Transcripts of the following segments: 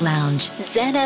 Lounge, Zen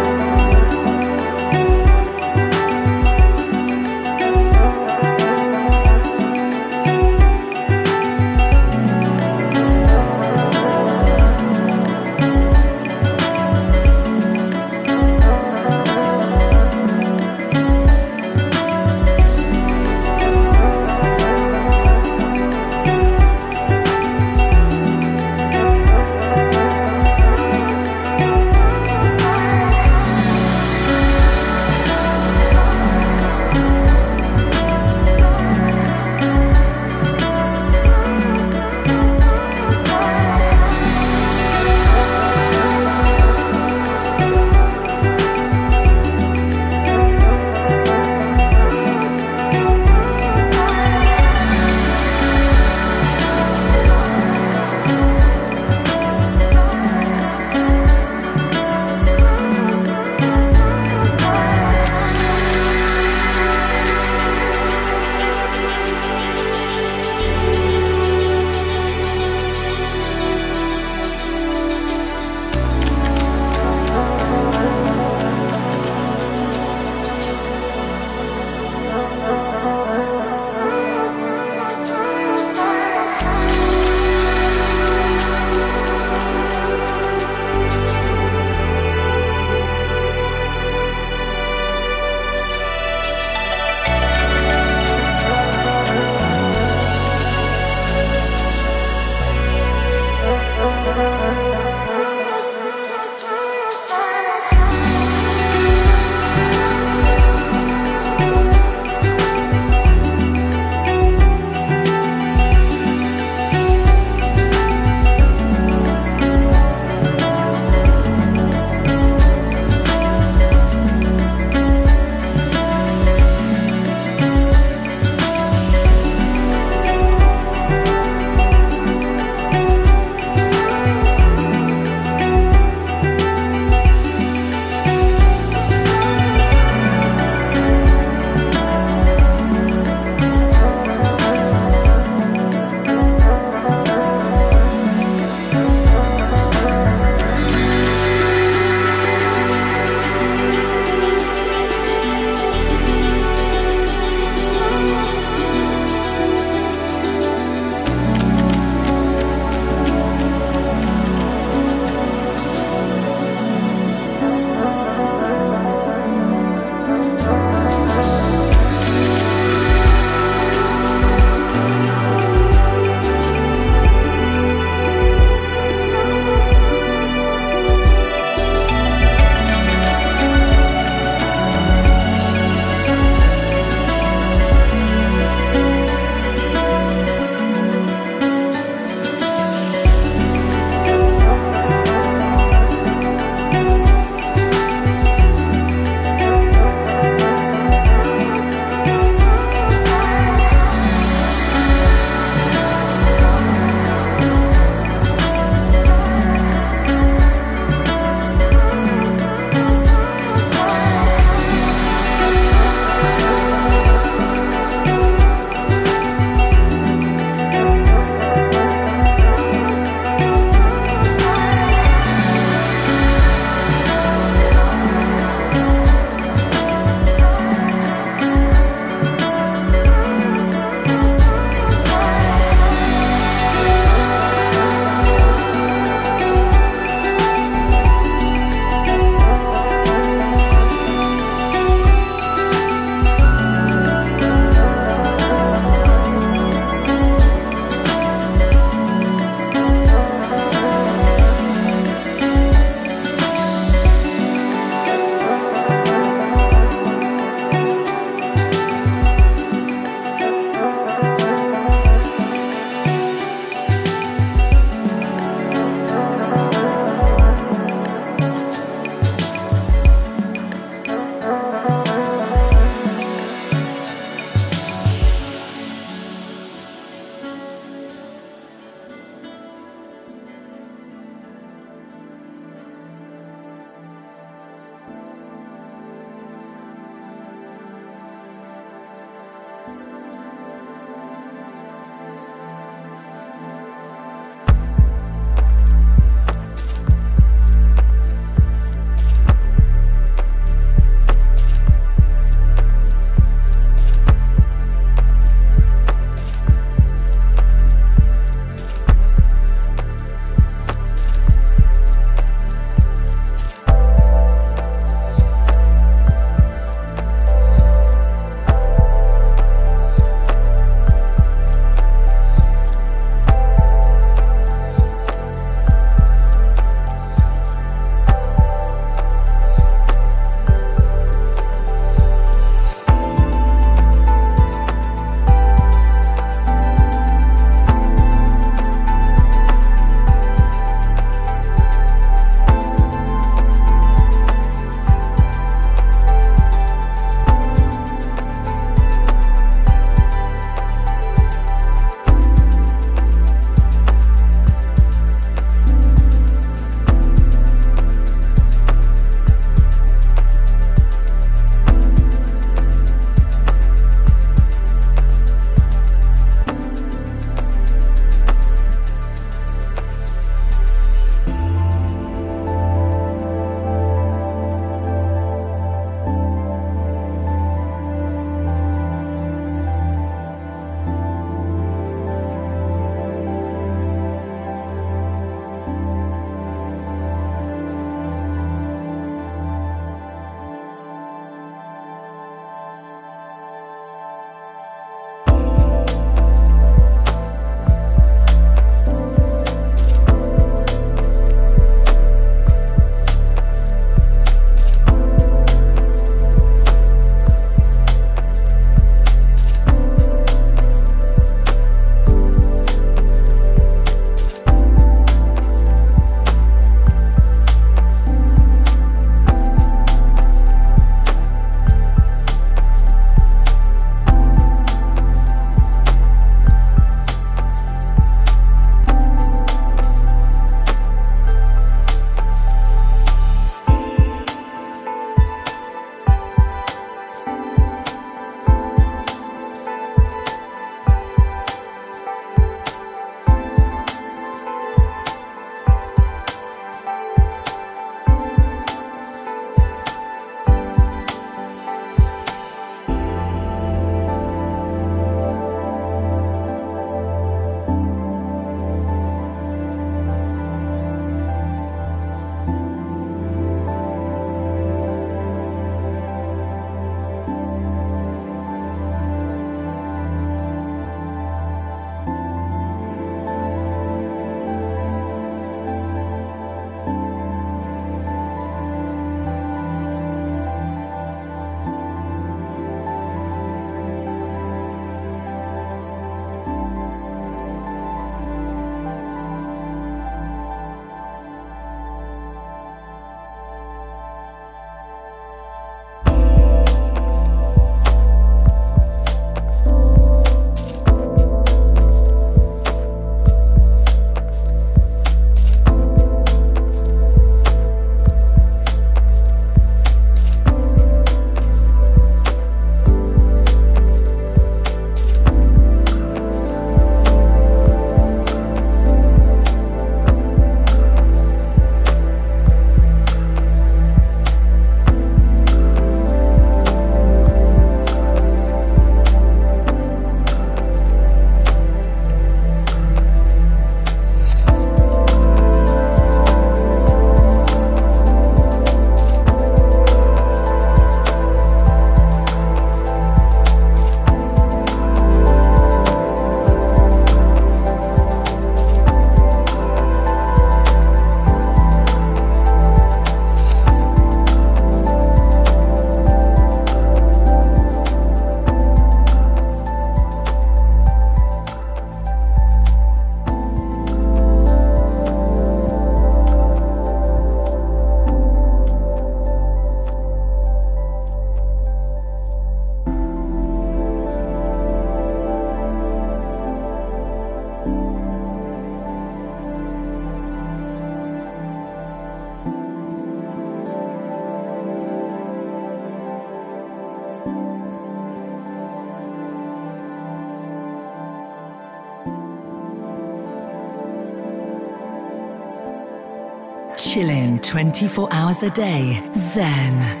24 hours a day. Zen.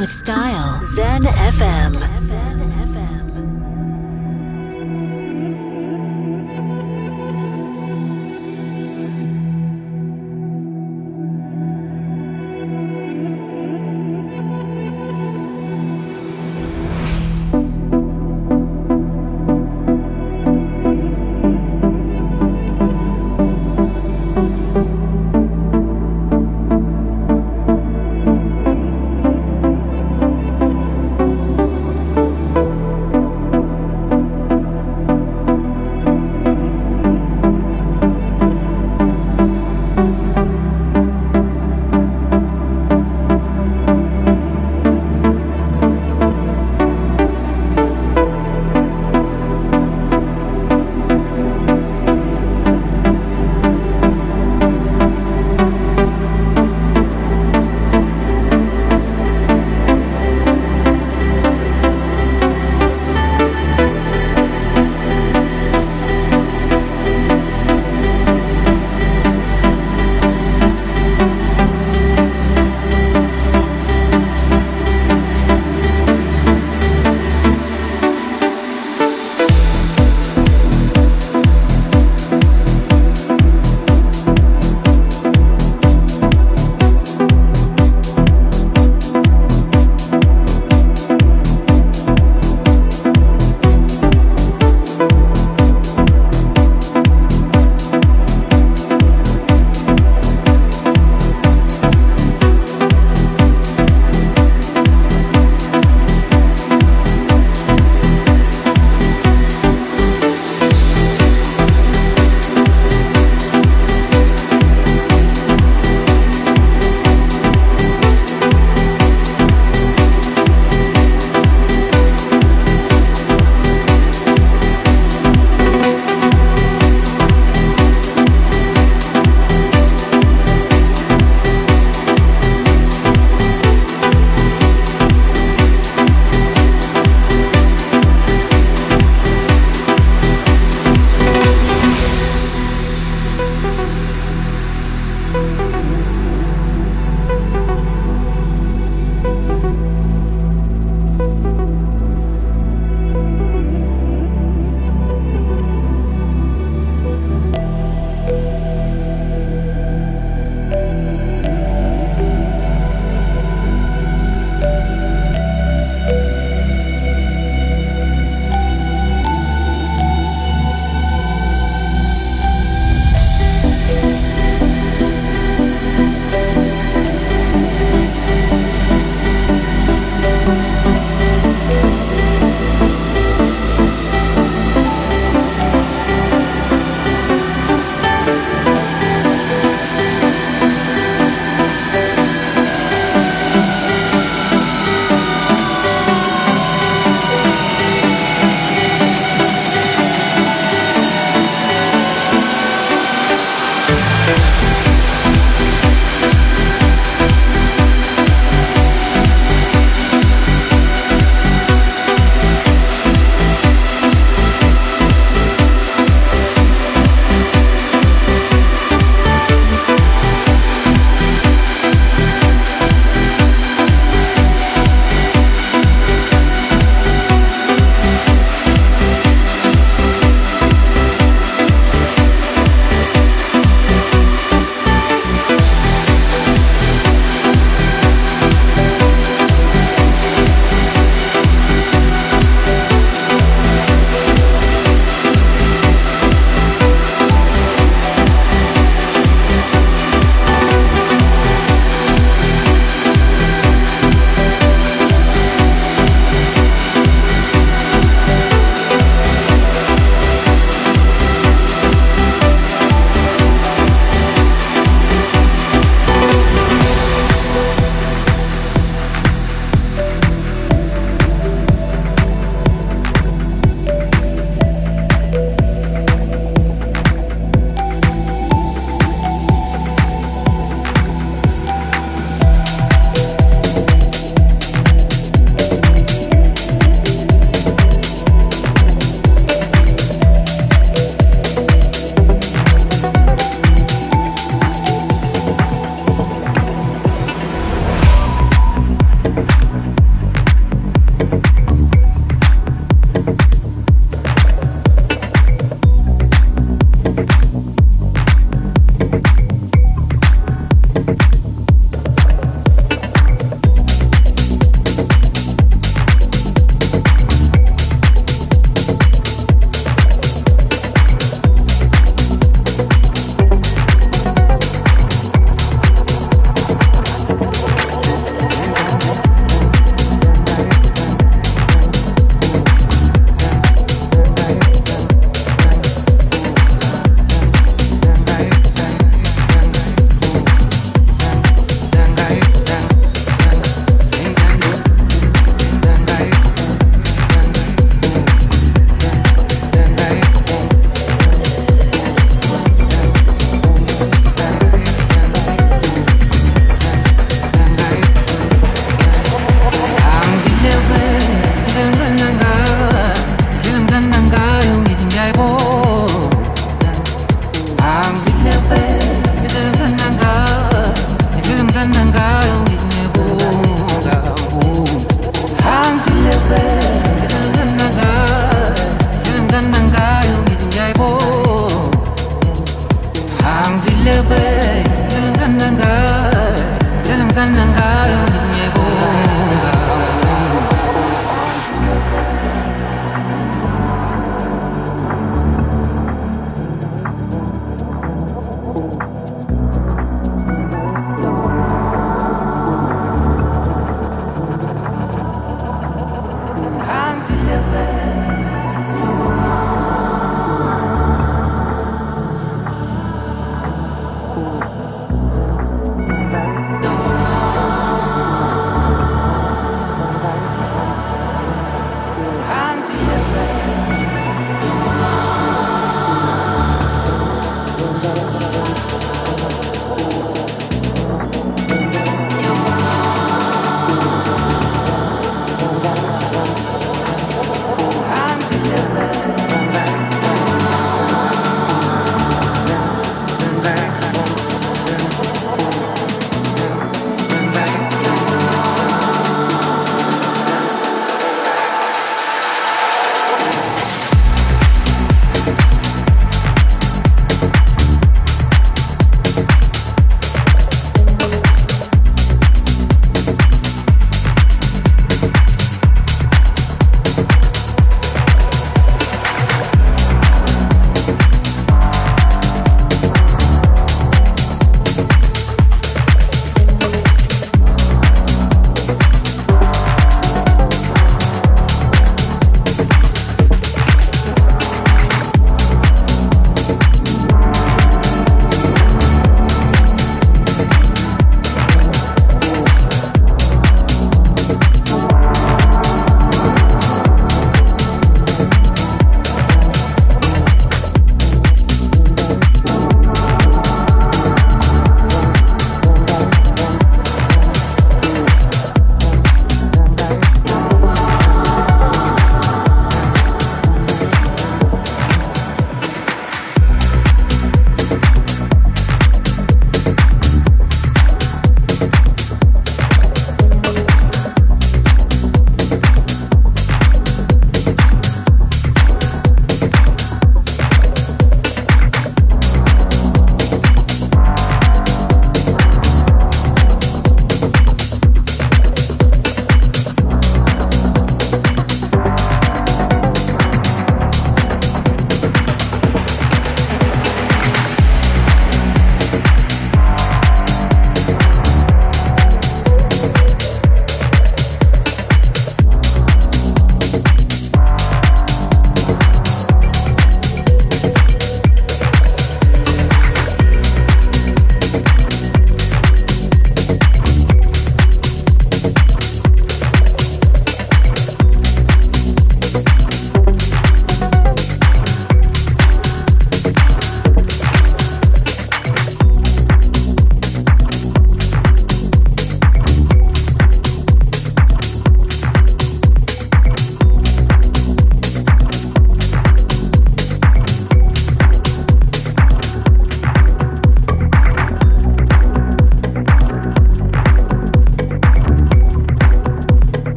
With style. Zen FM.